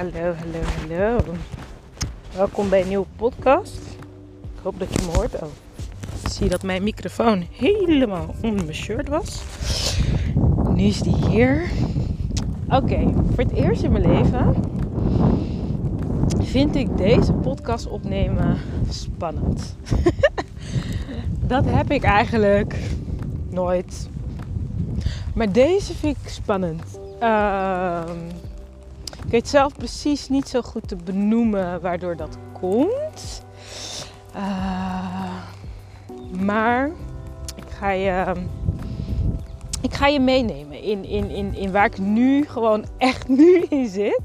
Hallo, hallo, hallo. Welkom bij een nieuwe podcast. Ik hoop dat je me hoort. Oh, ik zie dat mijn microfoon helemaal onder mijn shirt was. Nu is die hier. Oké, voor het eerst in mijn leven vind ik deze podcast opnemen spannend. dat heb ik eigenlijk nooit. Maar deze vind ik spannend. Ehm, ik weet zelf precies niet zo goed te benoemen waardoor dat komt. Uh, maar ik ga je, ik ga je meenemen in, in, in, in waar ik nu gewoon echt nu in zit.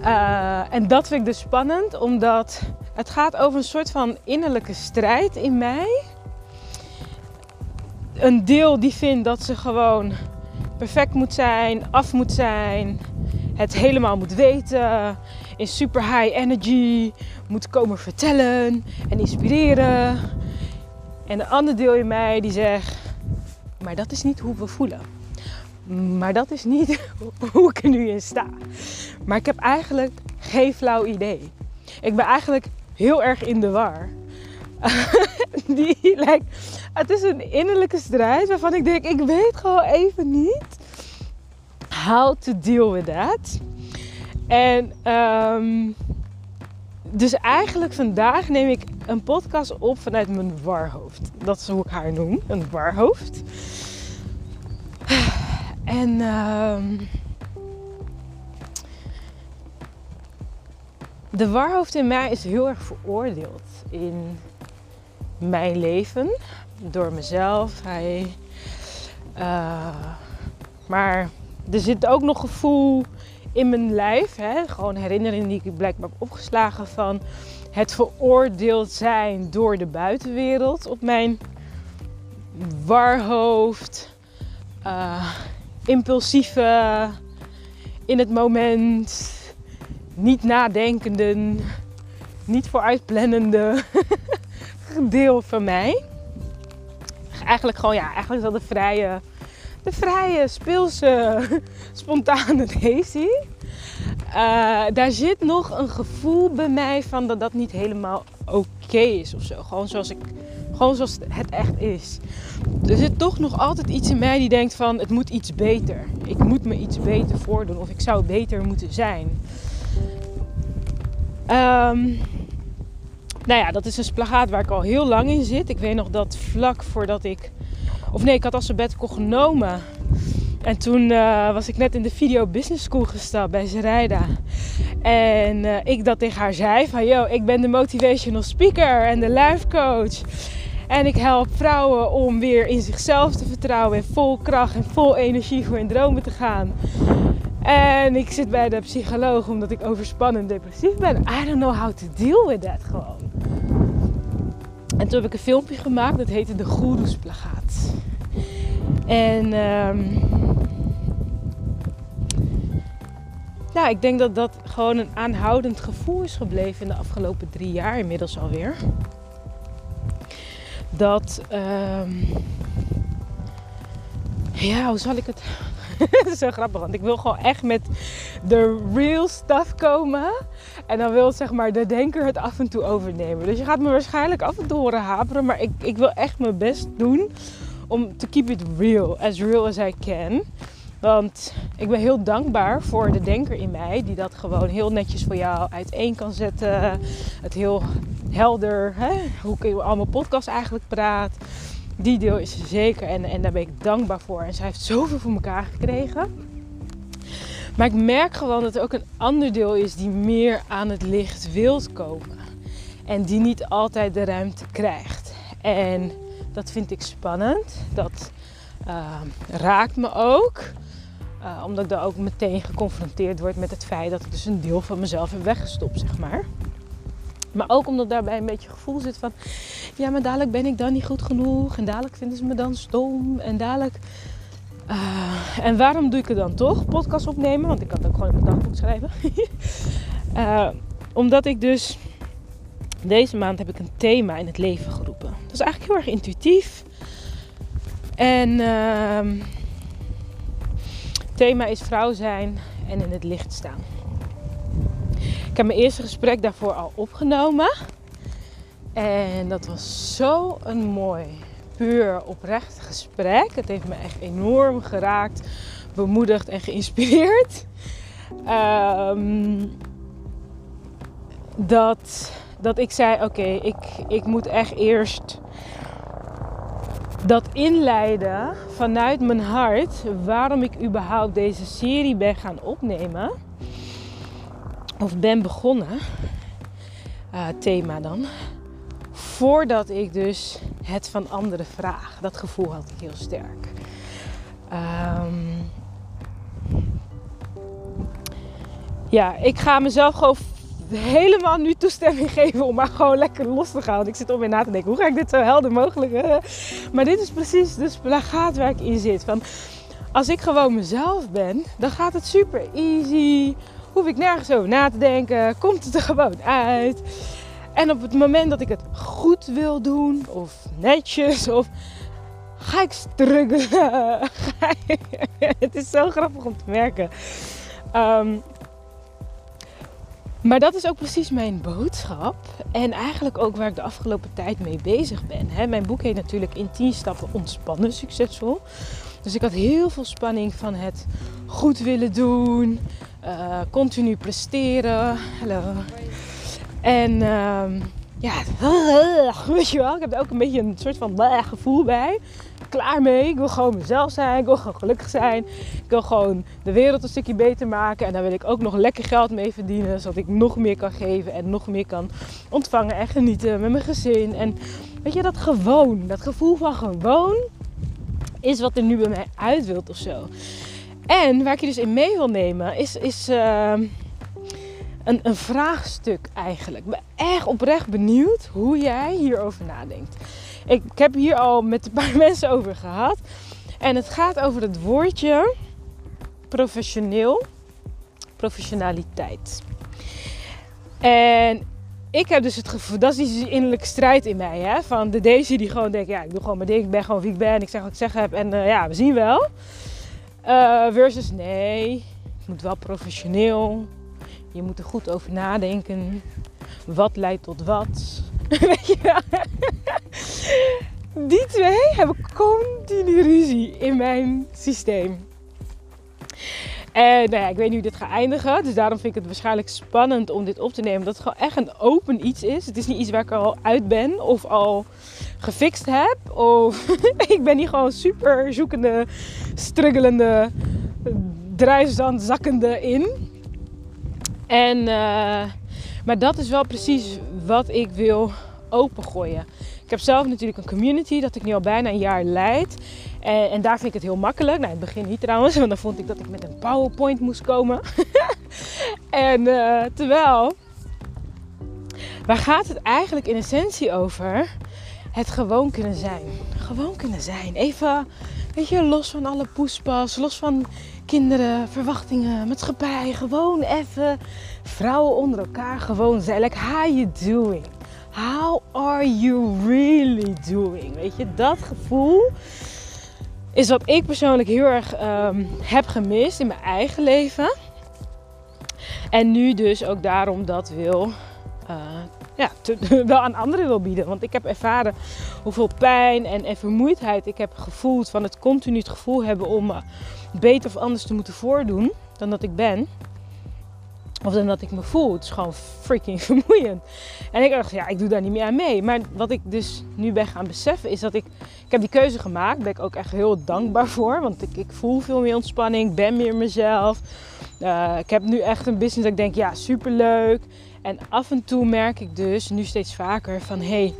Uh, en dat vind ik dus spannend, omdat het gaat over een soort van innerlijke strijd in mij. Een deel die vindt dat ze gewoon perfect moet zijn, af moet zijn, het helemaal moet weten, in super high energy moet komen vertellen en inspireren. En een ander deel in mij die zegt, maar dat is niet hoe we voelen. Maar dat is niet hoe ik er nu in sta. Maar ik heb eigenlijk geen flauw idee. Ik ben eigenlijk heel erg in de war. Die lijkt, het is een innerlijke strijd waarvan ik denk, ik weet gewoon even niet how to deal with that. En um, dus eigenlijk vandaag neem ik een podcast op vanuit mijn warhoofd. Dat is hoe ik haar noem, een warhoofd. En um, de warhoofd in mij is heel erg veroordeeld in mijn leven door mezelf. Hij, uh, maar er zit ook nog gevoel in mijn lijf. Hè? Gewoon herinneringen die ik blijkbaar heb opgeslagen van het veroordeeld zijn door de buitenwereld op mijn warhoofd. Uh, impulsieve, in het moment, niet nadenkende, niet vooruitplannende deel van mij. Eigenlijk gewoon, ja, eigenlijk dat de vrije de vrije, speelse, spontane Daisy. Uh, daar zit nog een gevoel bij mij van dat dat niet helemaal oké is of zo. Gewoon zoals, ik, gewoon zoals het echt is. Er zit toch nog altijd iets in mij die denkt van het moet iets beter. Ik moet me iets beter voordoen of ik zou beter moeten zijn. Um, nou ja, dat is een splagaat waar ik al heel lang in zit. Ik weet nog dat vlak voordat ik of nee, ik had al sabbatical genomen. En toen uh, was ik net in de video business school gestapt bij Zerijda. En uh, ik dat tegen haar zei van... Yo, ik ben de motivational speaker en de life coach. En ik help vrouwen om weer in zichzelf te vertrouwen. En vol kracht en vol energie voor hun dromen te gaan. En ik zit bij de psycholoog omdat ik overspannen en depressief ben. I don't know how to deal with that gewoon. En toen heb ik een filmpje gemaakt, dat heette de Goeroesplagaat. En um, nou, ik denk dat dat gewoon een aanhoudend gevoel is gebleven in de afgelopen drie jaar inmiddels alweer. Dat, um, ja, hoe zal ik het zo grappig, want ik wil gewoon echt met de real stuff komen. En dan wil zeg maar de denker het af en toe overnemen. Dus je gaat me waarschijnlijk af en toe horen haperen. Maar ik, ik wil echt mijn best doen om te keep it real. As real as I can. Want ik ben heel dankbaar voor de denker in mij. Die dat gewoon heel netjes voor jou uiteen kan zetten. Het heel helder. Hè? Hoe ik in al mijn podcast eigenlijk praat die deel is er zeker en, en daar ben ik dankbaar voor. En zij heeft zoveel voor elkaar gekregen. Maar ik merk gewoon dat er ook een ander deel is die meer aan het licht wilt komen. En die niet altijd de ruimte krijgt. En dat vind ik spannend. Dat uh, raakt me ook. Uh, omdat ik daar ook meteen geconfronteerd word met het feit dat ik dus een deel van mezelf heb weggestopt, zeg maar. Maar ook omdat daarbij een beetje gevoel zit van... Ja, maar dadelijk ben ik dan niet goed genoeg. En dadelijk vinden ze me dan stom. En dadelijk... Uh, en waarom doe ik het dan toch? Podcast opnemen. Want ik kan het ook gewoon in mijn dagboek schrijven. uh, omdat ik dus... Deze maand heb ik een thema in het leven geroepen. Dat is eigenlijk heel erg intuïtief. En... Uh, thema is vrouw zijn en in het licht staan. Ik heb mijn eerste gesprek daarvoor al opgenomen. En dat was zo een mooi, puur oprecht gesprek. Het heeft me echt enorm geraakt, bemoedigd en geïnspireerd. Um, dat, dat ik zei: Oké, ik, ik moet echt eerst dat inleiden vanuit mijn hart waarom ik überhaupt deze serie ben gaan opnemen. Of ben begonnen. Uh, thema dan. Voordat ik dus het van anderen vraag. Dat gevoel had ik heel sterk. Um, ja, ik ga mezelf gewoon helemaal nu toestemming geven om maar gewoon lekker los te gaan. Want ik zit om weer na te denken, hoe ga ik dit zo helder mogelijk... Uh? Maar dit is precies de spagaat waar ik in zit. Van, als ik gewoon mezelf ben, dan gaat het super easy. Hoef ik nergens over na te denken. Komt het er gewoon uit. En op het moment dat ik het goed wil doen, of netjes, of ga ik struggelen. het is zo grappig om te merken. Um, maar dat is ook precies mijn boodschap. En eigenlijk ook waar ik de afgelopen tijd mee bezig ben. Mijn boek heet natuurlijk in 10 stappen ontspannen succesvol. Dus ik had heel veel spanning van het goed willen doen, uh, continu presteren. Hallo. En uh, ja, weet je wel, ik heb er ook een beetje een soort van gevoel bij klaar mee. Ik wil gewoon mezelf zijn. Ik wil gewoon gelukkig zijn. Ik wil gewoon de wereld een stukje beter maken. En daar wil ik ook nog lekker geld mee verdienen. Zodat ik nog meer kan geven en nog meer kan ontvangen en genieten met mijn gezin. En weet je, dat gewoon, dat gevoel van gewoon, is wat er nu bij mij uit wilt of zo. En waar ik je dus in mee wil nemen, is, is uh, een, een vraagstuk eigenlijk. Ik ben echt oprecht benieuwd hoe jij hierover nadenkt. Ik, heb hier al met een paar mensen over gehad. En het gaat over het woordje professioneel, professionaliteit. En ik heb dus het gevoel, dat is die innerlijke strijd in mij. Hè? Van de Daisy die gewoon denkt, ja, ik doe gewoon mijn ding, ik ben gewoon wie ik ben, ik zeg wat ik zeg heb en uh, ja, we zien wel. Uh, versus nee, het moet wel professioneel. Je moet er goed over nadenken. Wat leidt tot wat? Weet je wel? Die twee hebben continu ruzie in mijn systeem. En nou ja, ik weet niet hoe dit gaat eindigen. Dus daarom vind ik het waarschijnlijk spannend om dit op te nemen. Dat het gewoon echt een open iets is. Het is niet iets waar ik al uit ben of al gefixt heb. Of ik ben hier gewoon super zoekende, struggelende, druisend, zakkende in. En, uh, maar dat is wel precies wat ik wil opengooien. Ik heb zelf natuurlijk een community dat ik nu al bijna een jaar leid. En, en daar vind ik het heel makkelijk. Nou, in het begin niet trouwens, want dan vond ik dat ik met een PowerPoint moest komen. en uh, terwijl, waar gaat het eigenlijk in essentie over? Het gewoon kunnen zijn. Gewoon kunnen zijn. Even, weet je, los van alle poespas, los van kinderen, verwachtingen, maatschappij. Gewoon even vrouwen onder elkaar gewoon zijn. Like, how you doing? How are you really doing? Weet je, dat gevoel is wat ik persoonlijk heel erg um, heb gemist in mijn eigen leven. En nu dus ook daarom dat wil, uh, ja, wel aan anderen wil bieden. Want ik heb ervaren hoeveel pijn en, en vermoeidheid ik heb gevoeld van het continu het gevoel hebben om me beter of anders te moeten voordoen dan dat ik ben. Of dan dat ik me voel. Het is gewoon freaking vermoeiend. En ik dacht, ja, ik doe daar niet meer aan mee. Maar wat ik dus nu ben gaan beseffen is dat ik... Ik heb die keuze gemaakt. Daar ben ik ook echt heel dankbaar voor. Want ik, ik voel veel meer ontspanning. Ben meer mezelf. Uh, ik heb nu echt een business dat ik denk, ja, superleuk. En af en toe merk ik dus, nu steeds vaker, van... Hé, hey,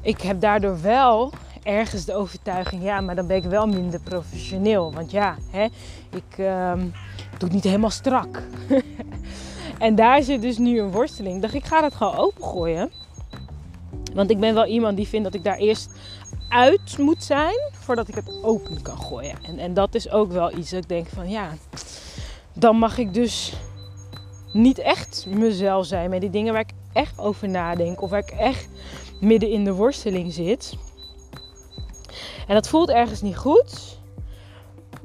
ik heb daardoor wel ergens de overtuiging... Ja, maar dan ben ik wel minder professioneel. Want ja, hè, ik um, doe het niet helemaal strak. En daar zit dus nu een worsteling. Ik dacht, ik ga dat gewoon opengooien. Want ik ben wel iemand die vindt dat ik daar eerst uit moet zijn voordat ik het open kan gooien. En, en dat is ook wel iets dat ik denk van ja, dan mag ik dus niet echt mezelf zijn met die dingen waar ik echt over nadenk of waar ik echt midden in de worsteling zit. En dat voelt ergens niet goed.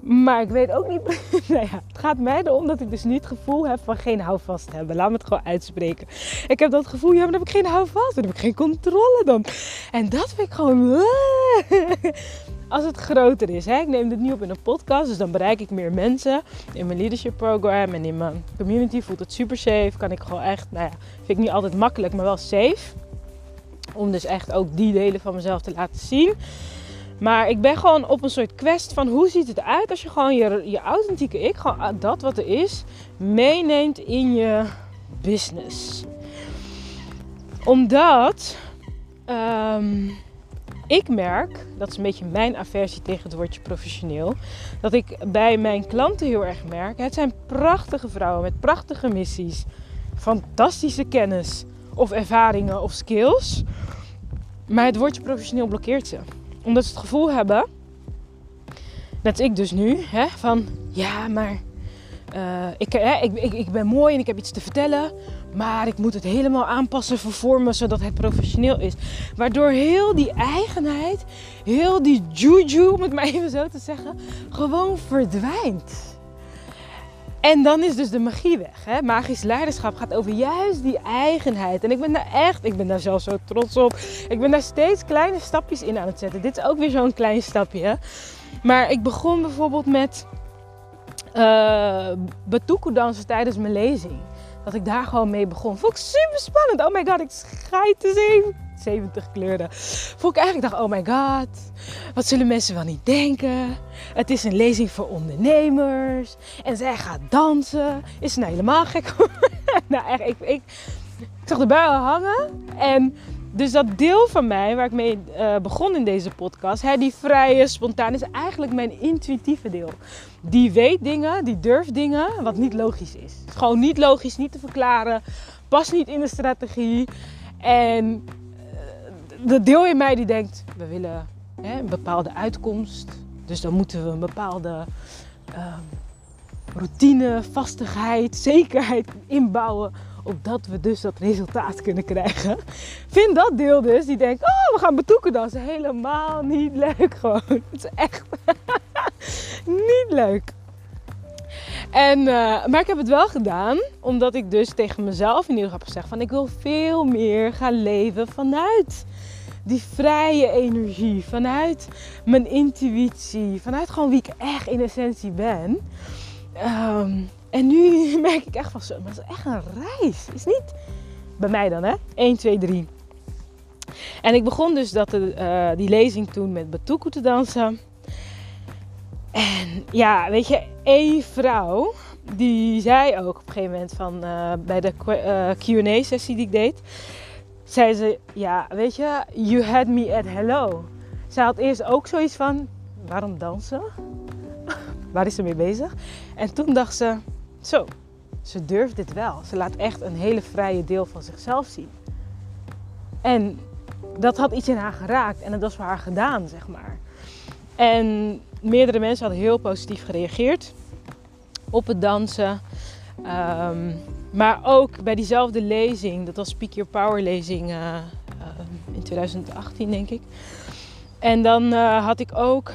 Maar ik weet ook niet. nou ja, het gaat mij erom dat ik dus niet het gevoel heb van geen houvast hebben. Laat me het gewoon uitspreken. Ik heb dat gevoel, ja, maar dan heb ik geen houvast. Dan heb ik geen controle dan. En dat vind ik gewoon. Als het groter is. Hè? Ik neem dit nu op in een podcast, dus dan bereik ik meer mensen. In mijn leadership program en in mijn community voelt het super safe. Kan ik gewoon echt, nou ja, vind ik niet altijd makkelijk, maar wel safe. Om dus echt ook die delen van mezelf te laten zien. Maar ik ben gewoon op een soort quest van hoe ziet het uit als je gewoon je, je authentieke ik, gewoon dat wat er is, meeneemt in je business. Omdat ehm, ik merk, dat is een beetje mijn aversie tegen het woordje professioneel, dat ik bij mijn klanten heel erg merk, het zijn prachtige vrouwen met prachtige missies, fantastische kennis of ervaringen of skills. Maar het woordje professioneel blokkeert ze omdat ze het gevoel hebben, net ik dus nu, hè, van ja, maar uh, ik, hè, ik, ik, ben mooi en ik heb iets te vertellen. Maar ik moet het helemaal aanpassen voor vormen zodat het professioneel is. Waardoor heel die eigenheid, heel die juju, om het maar even zo te zeggen, gewoon verdwijnt. En dan is dus de magie weg. Hè? Magisch leiderschap gaat over juist die eigenheid. En ik ben daar echt, ik ben daar zelf zo trots op. Ik ben daar steeds kleine stapjes in aan het zetten. Dit is ook weer zo'n klein stapje. Maar ik begon bijvoorbeeld met uh, dansen tijdens mijn lezing. Dat ik daar gewoon mee begon. Vond ik super spannend. Oh my god, ik schijt zien. 70 kleuren. Vond ik eigenlijk dacht, oh my god, wat zullen mensen wel niet denken? Het is een lezing voor ondernemers. En zij gaat dansen. Is ze nou helemaal gek? nou echt, ik, ik, ik zag de buien hangen. En dus dat deel van mij, waar ik mee uh, begon in deze podcast, hè, die vrije, spontaan, is eigenlijk mijn intuïtieve deel. Die weet dingen, die durft dingen, wat niet logisch is. Gewoon niet logisch, niet te verklaren, past niet in de strategie. En de deel in mij die denkt, we willen hè, een bepaalde uitkomst. Dus dan moeten we een bepaalde ehm, routine, vastigheid, zekerheid inbouwen. Opdat we dus dat resultaat kunnen krijgen. Vind dat deel dus, die denkt, oh we gaan betoeken dan. Dat is helemaal niet leuk gewoon. Het is echt niet leuk. En, uh, maar ik heb het wel gedaan, omdat ik dus tegen mezelf in ieder geval heb gezegd van ik wil veel meer gaan leven vanuit die vrije energie, vanuit mijn intuïtie, vanuit gewoon wie ik echt in essentie ben. Ehm, en nu merk ik echt van zo, maar het is echt een reis. Is niet bij mij dan, hè? 1, 2, 3. En ik begon dus dat, uh, die lezing toen met Batuku te dansen. En ja, weet je, één vrouw, die zei ook op een gegeven moment van uh, bij de Q&A-sessie die ik deed zei ze, ja, weet je, you had me at hello. Zij had eerst ook zoiets van, waarom dansen? Waar is ze mee bezig? En toen dacht ze, zo, ze durft dit wel. Ze laat echt een hele vrije deel van zichzelf zien. En dat had iets in haar geraakt en dat was voor haar gedaan, zeg maar. En meerdere mensen hadden heel positief gereageerd op het dansen. Um, maar ook bij diezelfde lezing, dat was Speak Your Power lezing uh, in 2018 denk ik. En dan uh, had ik ook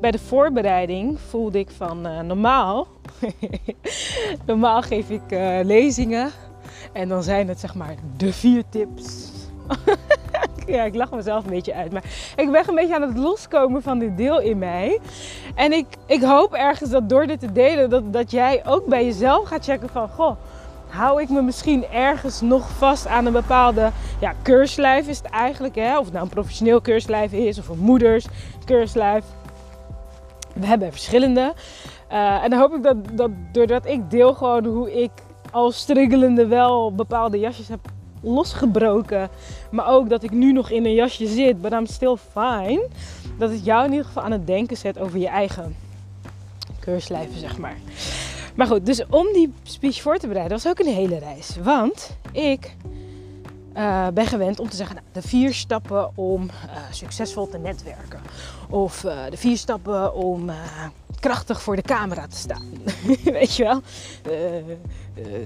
bij de voorbereiding voelde ik van normaal, normaal geef ik lezingen en dan zijn het zeg maar de vier tips. ja, ik lach mezelf een beetje uit. Maar ik ben een beetje aan het loskomen van dit deel in mij. En ik, ik hoop ergens dat door dit te delen, dat, dat jij ook bij jezelf gaat checken van... Goh, hou ik me misschien ergens nog vast aan een bepaalde ja, keurslijf is het eigenlijk. Hè? Of het nou een professioneel keurslijf is of een moeders keurslijf. We hebben verschillende. Uh, en dan hoop ik dat, dat doordat ik deel gewoon hoe ik als striggelende wel bepaalde jasjes heb losgebroken. Maar ook dat ik nu nog in een jasje zit, but I'm still fine. Dat het jou in ieder geval aan het denken zet over je eigen keurslijven, zeg maar. Maar goed, dus om die speech voor te bereiden was ook een hele reis. Want ik uh, ben gewend om te zeggen, nou, de vier stappen om uh, succesvol te netwerken. Of uh, de vier stappen om krachtig voor de camera te staan. Weet je wel?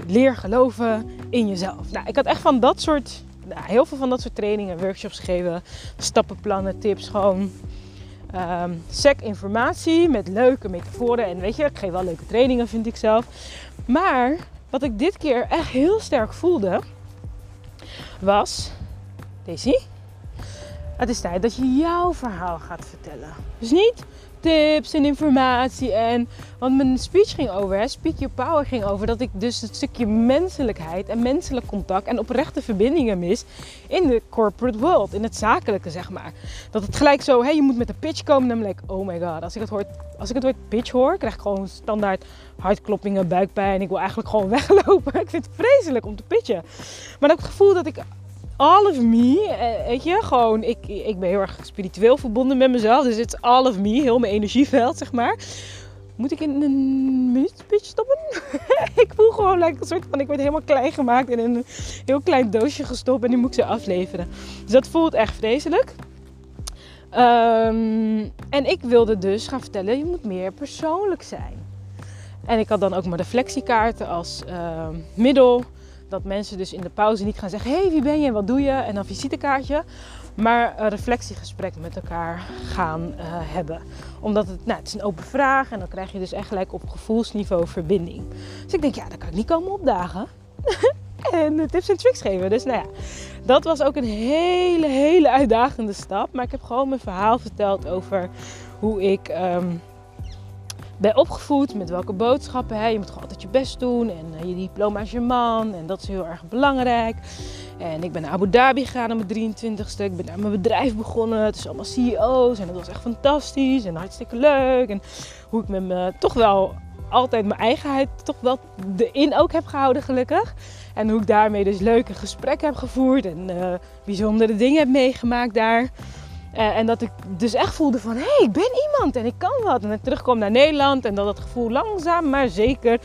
leer geloven in jezelf. Nou, ik had echt van dat soort, nou, heel veel van dat soort trainingen, workshops gegeven, stappenplannen, tips, gewoon ehm sec informatie met leuke metaforen. En weet je, ik geef wel leuke trainingen, vind ik zelf. Maar wat ik dit keer echt heel sterk voelde, was... Daisy, het is tijd dat je jouw verhaal gaat vertellen. Dus niet tips en informatie en... Want mijn speech ging over, hè, Speak Your Power ging over dat ik dus het stukje menselijkheid en menselijk contact en oprechte verbindingen mis in de corporate world, in het zakelijke zeg maar. Dat het gelijk zo, hé, je moet met een pitch komen, dan ben ik, oh my god, als ik het, hoor, als ik het woord pitch hoor, krijg ik gewoon standaard hartkloppingen, buikpijn. Ik wil eigenlijk gewoon weglopen. Ik vind het vreselijk om te pitchen. Maar dat gevoel dat ik all of me, eh, weet je, gewoon, ik, ik ben heel erg spiritueel verbonden met mezelf. Dus het is all of me, heel mijn energieveld, zeg maar. Moet ik in een minuut pitch stoppen? ik voel gewoon like, een soort van, ik word helemaal klein gemaakt en in een heel klein doosje gestopt en nu moet ik ze afleveren. Dus dat voelt echt vreselijk. Ehm, en ik wilde dus gaan vertellen, je moet meer persoonlijk zijn. En ik had dan ook mijn reflectiekaarten als ehm, middel dat mensen dus in de pauze niet gaan zeggen: hey, wie ben je en wat doe je? En dan visitekaartje. Maar een reflectiegesprek met elkaar gaan uh, hebben. Omdat het, nou, het is een open vraag en dan krijg je dus echt gelijk op gevoelsniveau verbinding. Dus ik denk, ja, dan kan ik niet komen opdagen. en tips en tricks geven. Dus nou ja, dat was ook een hele, hele uitdagende stap. Maar ik heb gewoon mijn verhaal verteld over hoe ik. Um, ben opgevoed, met welke boodschappen. Hè. Je moet gewoon altijd je best doen en uh, je diploma is je man en dat is heel erg belangrijk. En ik ben naar Abu Dhabi gegaan op mijn 23ste. Ik ben daar mijn bedrijf begonnen. Het is allemaal CEO's en dat was echt fantastisch en hartstikke leuk. En hoe ik met me toch wel altijd mijn eigenheid toch wel erin ook heb gehouden gelukkig. En hoe ik daarmee dus leuke gesprekken heb gevoerd en uh, bijzondere dingen heb meegemaakt daar. Uh, en dat ik dus echt voelde van, hé, hey, ik ben iemand en ik kan wat. En ik terugkom naar Nederland en dat dat gevoel langzaam maar zeker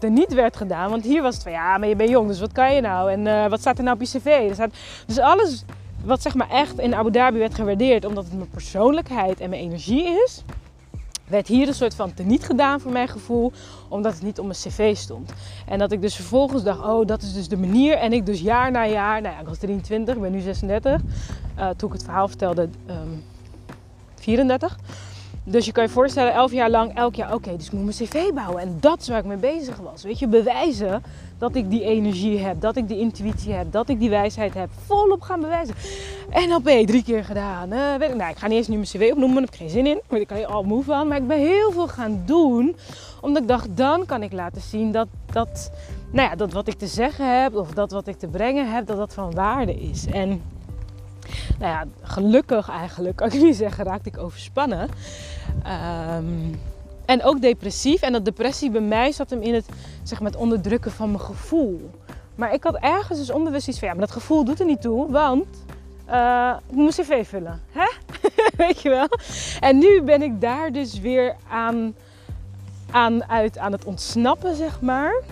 er niet werd gedaan. Want hier was het van, ja, maar je bent jong, dus wat kan je nou? En uh, wat staat er nou op je cv? Er staat, dus alles wat zeg maar echt in Abu Dhabi werd gewaardeerd, omdat het mijn persoonlijkheid en mijn energie is, werd hier een soort van teniet gedaan voor mijn gevoel, omdat het niet op mijn cv stond. En dat ik dus vervolgens dacht, oh, dat is dus de manier. En ik dus jaar na jaar, nou ja, ik was 23, ik ben nu 36, uh, toen ik het verhaal vertelde, um, 34. Dus je kan je voorstellen, elf jaar lang, elk jaar, oké, dus ik moet mijn cv bouwen. En dat is waar ik mee bezig was. Weet je, bewijzen dat ik die energie heb, dat ik die intuïtie heb, dat ik die wijsheid heb. Volop gaan bewijzen. En op drie keer gedaan. Uh, weet ik, nou, ik ga niet eens nu mijn cv opnoemen, daar heb ik geen zin in. Want ik kan je al moe van. Maar ik ben heel veel gaan doen, omdat ik dacht, dan kan ik laten zien dat, dat, nou ja, dat wat ik te zeggen heb, of dat wat ik te brengen heb, dat dat van waarde is. En nou ja, gelukkig eigenlijk, kan ik niet zeggen, raakte ik overspannen. Um, en ook depressief. En dat depressie bij mij zat hem in het, zeg maar, het onderdrukken van mijn gevoel. Maar ik had ergens dus onbewust iets van, ja, maar dat gevoel doet er niet toe, want uh, ik moet cv vullen. Hè? Weet je wel? En nu ben ik daar dus weer aan, aan, uit, aan het ontsnappen, zeg maar.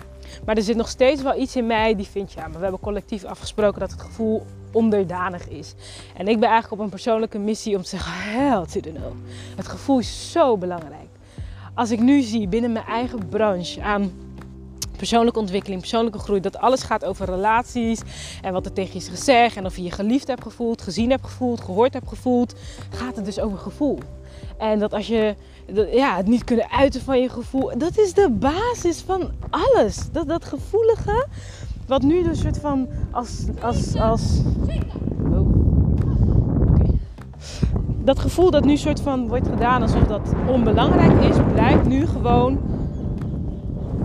Maar er zit nog steeds wel iets in mij die vindt, ja, maar we hebben collectief afgesproken dat het gevoel onderdanig is. En ik ben eigenlijk op een persoonlijke missie om te zeggen, hell to the no. Het gevoel is zo belangrijk als ik nu zie binnen mijn eigen branche aan persoonlijke ontwikkeling, persoonlijke groei, dat alles gaat over relaties en wat er tegen je is gezegd en of je je geliefd hebt gevoeld, gezien hebt gevoeld, gehoord hebt gevoeld, gaat het dus over gevoel. En dat als je ja, het niet kunnen uiten van je gevoel, dat is de basis van alles. Dat, dat gevoelige, wat nu dus soort van als, als, als dat gevoel dat nu soort van wordt gedaan alsof dat onbelangrijk is, blijkt nu gewoon,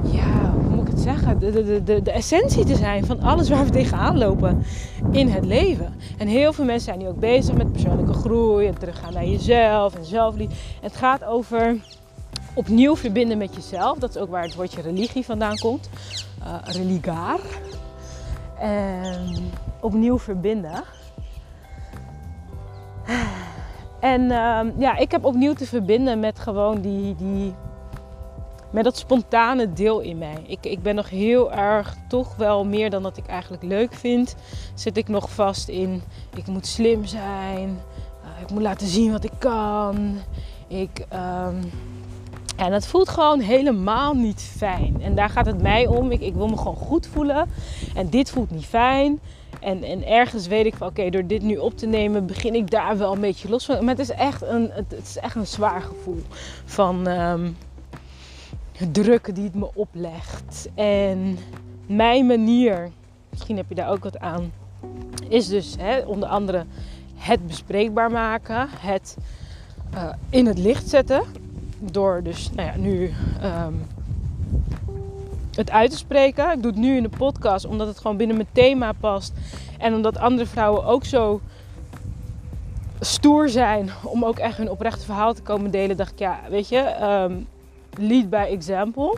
ja, hoe moet ik het zeggen, de, de, de, de essentie te zijn van alles waar we tegenaan lopen in het leven. En heel veel mensen zijn nu ook bezig met persoonlijke groei en teruggaan naar jezelf en zelfliefde. Het gaat over opnieuw verbinden met jezelf. Dat is ook waar het woordje religie vandaan komt. Uh, religaar. En opnieuw verbinden. En ehm, ja, ik heb opnieuw te verbinden met gewoon die, die, met dat spontane deel in mij. Ik, ik ben nog heel erg, toch wel meer dan dat ik eigenlijk leuk vind, zit ik nog vast in, ik moet slim zijn, uh, ik moet laten zien wat ik kan. Ik, um, En dat voelt gewoon helemaal niet fijn. En daar gaat het mij om. Ik, ik wil me gewoon goed voelen. En dit voelt niet fijn. En, en ergens weet ik van oké, door dit nu op te nemen, begin ik daar wel een beetje los van. Maar het is echt een, het is echt een zwaar gevoel van um, druk die het me oplegt. En mijn manier, misschien heb je daar ook wat aan, is dus hè, onder andere het bespreekbaar maken, het uh, in het licht zetten. Door dus nou ja, nu um, het uit te spreken. Ik doe het nu in de podcast omdat het gewoon binnen mijn thema past. En omdat andere vrouwen ook zo stoer zijn om ook echt hun oprechte verhaal te komen delen, dacht ik, ja, weet je, um, lead by example.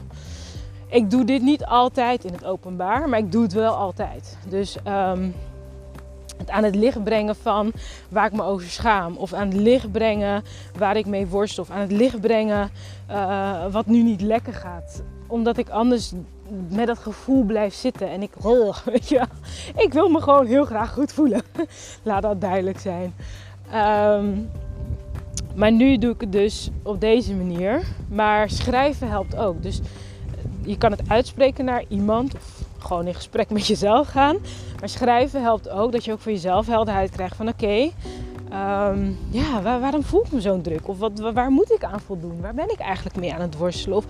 Ik doe dit niet altijd in het openbaar, maar ik doe het wel altijd. Dus um, aan het licht brengen van waar ik me over schaam. Of aan het licht brengen waar ik mee worstel. Of aan het licht brengen uh, wat nu niet lekker gaat. Omdat ik anders met dat gevoel blijf zitten. En ik, oh, weet je, ik wil me gewoon heel graag goed voelen. Laat dat duidelijk zijn. Um, maar nu doe ik het dus op deze manier. Maar schrijven helpt ook. Dus je kan het uitspreken naar iemand. Gewoon in gesprek met jezelf gaan. Maar schrijven helpt ook dat je ook voor jezelf helderheid krijgt van oké. Um, ja, waar, waarom voel ik me zo'n druk? Of wat, waar moet ik aan voldoen? Waar ben ik eigenlijk mee aan het worstelen?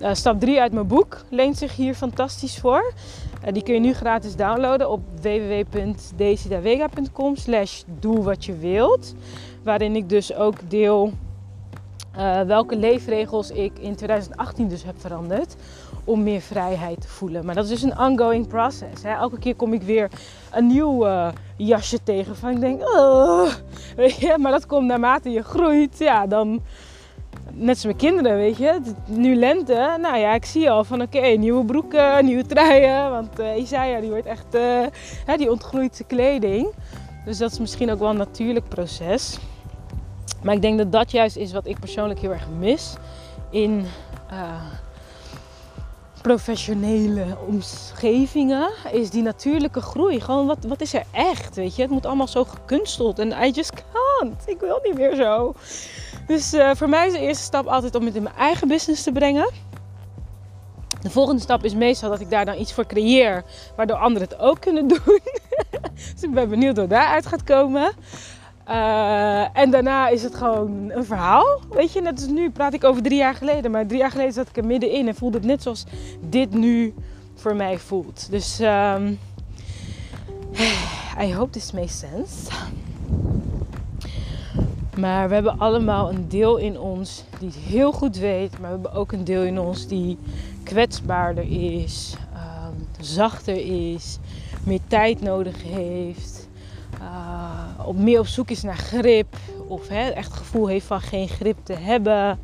Uh, stap 3 uit mijn boek leent zich hier fantastisch voor. Uh, die kun je nu gratis downloaden op www.decidavega.com slash doe wat je wilt. Waarin ik dus ook deel uh, welke leefregels ik in 2018 dus heb veranderd om meer vrijheid te voelen. Maar dat is dus een ongoing process. Hè? Elke keer kom ik weer een nieuw uh, jasje tegen van ik denk, oh, weet je, maar dat komt naarmate je groeit, ja, dan net zoals mijn kinderen, weet je. Nu lente, nou ja, ik zie al van oké, nieuwe broeken, nieuwe truien, want uh, Isaiah die wordt echt, uh, hè, die ontgroeit zijn kleding. Dus dat is misschien ook wel een natuurlijk proces. Maar ik denk dat dat juist is wat ik persoonlijk heel erg mis in professionele omgevingen. Is die natuurlijke groei. Gewoon wat, wat is er echt? Weet je, het moet allemaal zo gekunsteld. En I just can't. Ik wil niet meer zo. Dus uh, voor mij is de eerste stap altijd om het in mijn eigen business te brengen. De volgende stap is meestal dat ik daar dan iets voor creëer, waardoor anderen het ook kunnen doen. dus ik ben benieuwd wat daaruit gaat komen. Uh, en daarna is het gewoon een verhaal. Weet je, net als nu praat ik over drie jaar geleden. Maar drie jaar geleden zat ik er middenin en voelde het net zoals dit nu voor mij voelt. Dus um, I hope this makes sense. Maar we hebben allemaal een deel in ons die het heel goed weet. Maar we hebben ook een deel in ons die kwetsbaarder is, um, zachter is, meer tijd nodig heeft uh, op meer op zoek is naar grip of hè, echt het gevoel heeft van geen grip te hebben.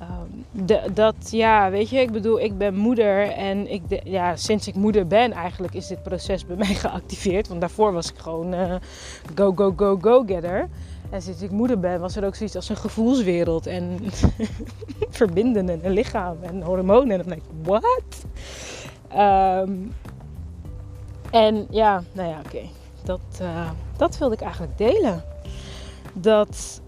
Um, de, dat, ja, weet je, ik bedoel, ik ben moeder en ik ja, sinds ik moeder ben eigenlijk is dit proces bij mij geactiveerd. Want daarvoor was ik gewoon uh, go, go, go, go-getter. En sinds ik moeder ben was er ook zoiets als een gevoelswereld en verbinden en een lichaam en hormonen. En dan denk ik, what? Um, en ja, nou ja, oké. Dat, uh, dat wilde ik eigenlijk delen. Dat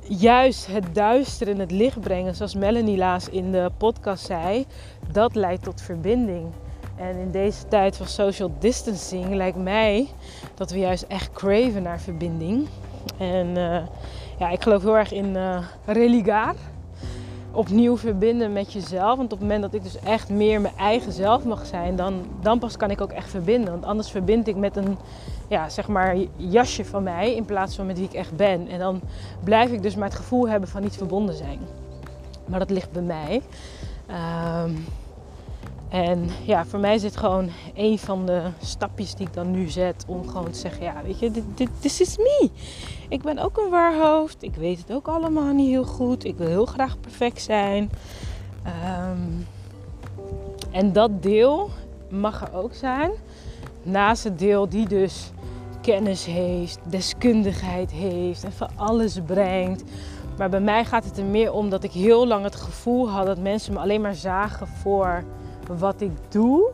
juist het duister in het licht brengen, zoals Melanie laatst in de podcast zei, dat leidt tot verbinding. En in deze tijd van social distancing lijkt mij dat we juist echt craven naar verbinding. En uh, ja, ik geloof heel erg in uh, opnieuw verbinden met jezelf. Want op het moment dat ik dus echt meer mijn eigen zelf mag zijn, dan, dan pas kan ik ook echt verbinden. Want anders verbind ik met een ja, zeg maar jasje van mij in plaats van met wie ik echt ben. En dan blijf ik dus maar het gevoel hebben van niet verbonden zijn. Maar dat ligt bij mij. Um, en ja, voor mij is dit gewoon een van de stapjes die ik dan nu zet om gewoon te zeggen, ja, weet je, dit, is me. Ik ben ook een waarhoofd. Ik weet het ook allemaal niet heel goed. Ik wil heel graag perfect zijn. Um, en dat deel mag er ook zijn. Naast het deel die dus kennis heeft, deskundigheid heeft en van alles brengt. Maar bij mij gaat het er meer om dat ik heel lang het gevoel had dat mensen me alleen maar zagen voor wat ik doe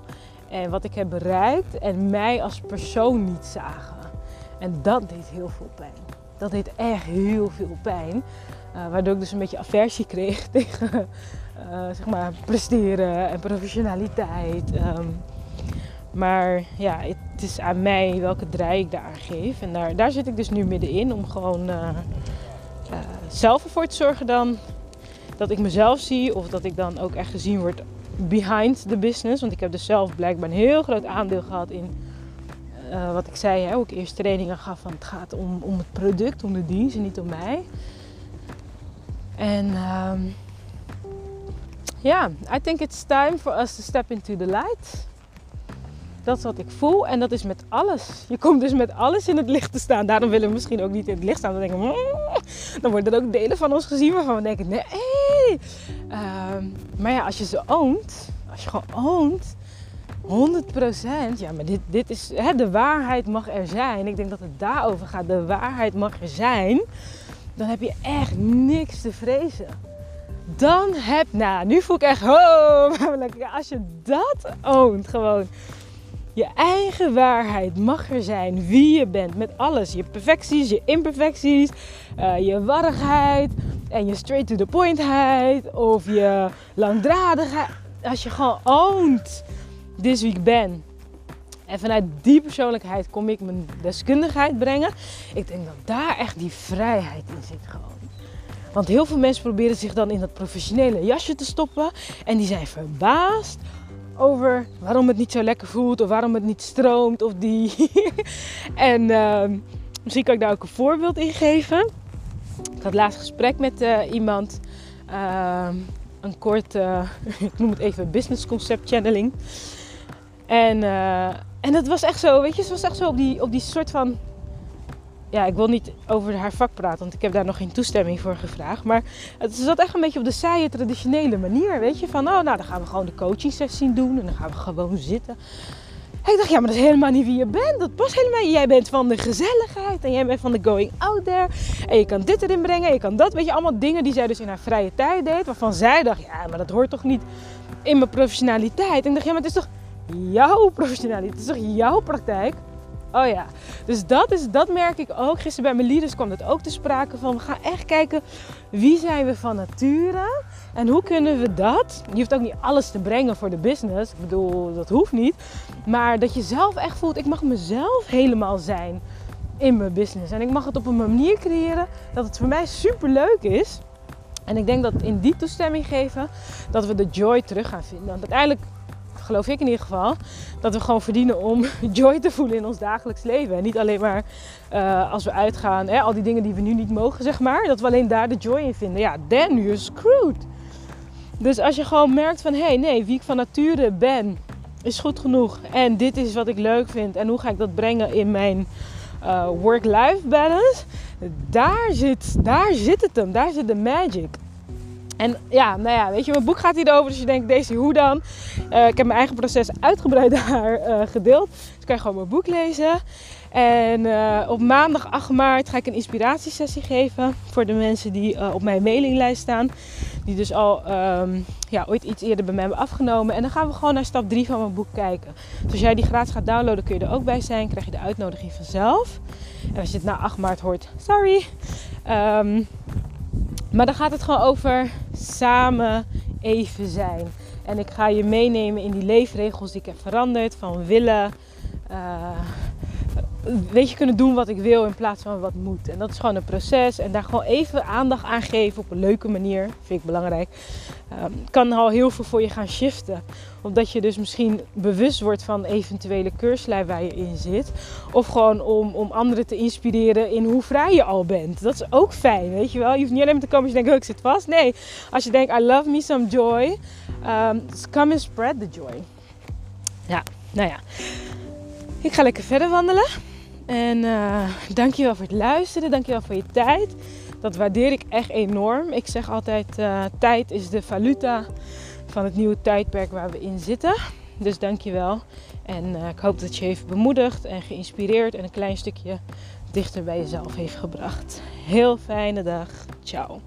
en wat ik heb bereikt en mij als persoon niet zagen. En dat deed heel veel pijn. Dat deed echt heel veel pijn. waardoor ik dus een beetje aversie kreeg tegen zeg maar presteren en professionaliteit. Ehm, maar ja, het is aan mij welke draai ik daar geef. En daar, daar zit ik dus nu middenin om gewoon uh, zelf ervoor te zorgen dan dat ik mezelf zie. Of dat ik dan ook echt gezien word behind the business. Want ik heb dus zelf blijkbaar een heel groot aandeel gehad in uh, wat ik zei. Hè, ook eerst trainingen gaf van het gaat om, om het product, om de dienst en niet om mij. En um, ja, I think it's time for us to step into the light. Dat is wat ik voel en dat is met alles. Je komt dus met alles in het licht te staan. Daarom willen we misschien ook niet in het licht staan. Dan denken mm. dan worden er ook delen van ons gezien waarvan we denken, nee. Uh, maar ja, als je ze oont, als je gewoon oont, 100%, ja, maar dit, dit is, hè, de waarheid mag er zijn. Ik denk dat het daarover gaat. De waarheid mag er zijn. Dan heb je echt niks te vrezen. Dan heb, nou, nu voel ik echt, oh, als je dat oont, gewoon je eigen waarheid mag er zijn, wie je bent, met alles. Je perfecties, je imperfecties, uh, je warrigheid en je straight to the pointheid of je langdradigheid. Als je gewoon oont wie ik ben. En vanuit die persoonlijkheid kom ik mijn deskundigheid brengen. Ik denk dat daar echt die vrijheid in zit gewoon. Want heel veel mensen proberen zich dan in dat professionele jasje te stoppen. En die zijn verbaasd over waarom het niet zo lekker voelt of waarom het niet stroomt of die. en uh, misschien kan ik daar ook een voorbeeld in geven. Ik had laatst gesprek met uh, iemand. Uh, een kort, ik noem het even business concept channeling. En, eh, en dat was echt zo, weet je, ze was echt zo op die, op die soort van ja, ik wil niet over haar vak praten, want ik heb daar nog geen toestemming voor gevraagd. Maar het zat echt een beetje op de saaie, traditionele manier. Weet je, van oh, nou dan gaan we gewoon de coaching sessie doen en dan gaan we gewoon zitten. En ik dacht, ja, maar dat is helemaal niet wie je bent. Dat past helemaal niet. Jij bent van de gezelligheid en jij bent van de going out there. En je kan dit erin brengen, en je kan dat. Weet je, allemaal dingen die zij dus in haar vrije tijd deed. Waarvan zij dacht, ja, maar dat hoort toch niet in mijn professionaliteit. En ik dacht, ja, maar het is toch jouw professionaliteit? Het is toch jouw praktijk? Oh ja, dus dat, is, dat merk ik ook. Gisteren bij mijn leaders kwam het ook te sprake van. We gaan echt kijken wie zijn we van nature en hoe kunnen we dat. Je hoeft ook niet alles te brengen voor de business. Ik bedoel, dat hoeft niet. Maar dat je zelf echt voelt, ik mag mezelf helemaal zijn in mijn business. En ik mag het op een manier creëren dat het voor mij super leuk is. En ik denk dat in die toestemming geven, dat we de joy terug gaan vinden. Want uiteindelijk geloof ik in ieder geval, dat we gewoon verdienen om joy te voelen in ons dagelijks leven. En niet alleen maar uh, als we uitgaan, hè, al die dingen die we nu niet mogen, zeg maar, dat we alleen daar de joy in vinden. Ja, then you're screwed. Dus als je gewoon merkt van, hé, hey, nee, wie ik van nature ben, is goed genoeg. En dit is wat ik leuk vind. En hoe ga ik dat brengen in mijn uh, work-life balance? Daar zit, daar zit het hem. Daar zit de magic. En ja, nou ja, weet je, mijn boek gaat hierover. Dus je denkt, deze hoe dan? Uh, ik heb mijn eigen proces uitgebreid daar uh, gedeeld. Dus kan je gewoon mijn boek lezen. En uh, op maandag 8 maart ga ik een inspiratiesessie geven voor de mensen die op mijn mailinglijst staan. Die dus al um, ja, ooit iets eerder bij mij hebben afgenomen. En dan gaan we gewoon naar stap 3 van mijn boek kijken. Dus als jij die gratis gaat downloaden, kun je er ook bij zijn. Krijg je de uitnodiging vanzelf. En als je het na 8 maart hoort, sorry. Um, maar dan gaat het gewoon over samen even zijn. En ik ga je meenemen in die leefregels die ik heb veranderd. Van willen, uh, weet je, kunnen doen wat ik wil in plaats van wat moet. En dat is gewoon een proces. En daar gewoon even aandacht aan geven op een leuke manier. Vind ik belangrijk. Um, kan al heel veel voor je gaan shiften. Omdat je dus misschien bewust wordt van eventuele keurslijf waar je in zit. Of gewoon om, om anderen te inspireren in hoe vrij je al bent. Dat is ook fijn, weet je wel. Je hoeft niet alleen maar te komen als je denkt, oh, ik zit vast. Nee, als je denkt, I love me some joy. Um, come and spread the joy. Ja, nou ja. Ik ga lekker verder wandelen. En uh, dankjewel voor het luisteren. Dankjewel voor je tijd. Dat waardeer ik echt enorm. Ik zeg altijd, uh, tijd is de valuta van het nieuwe tijdperk waar we in zitten. Dus dankjewel. En uh, ik hoop dat je heeft bemoedigd en geïnspireerd en een klein stukje dichter bij jezelf heeft gebracht. Heel fijne dag. Ciao.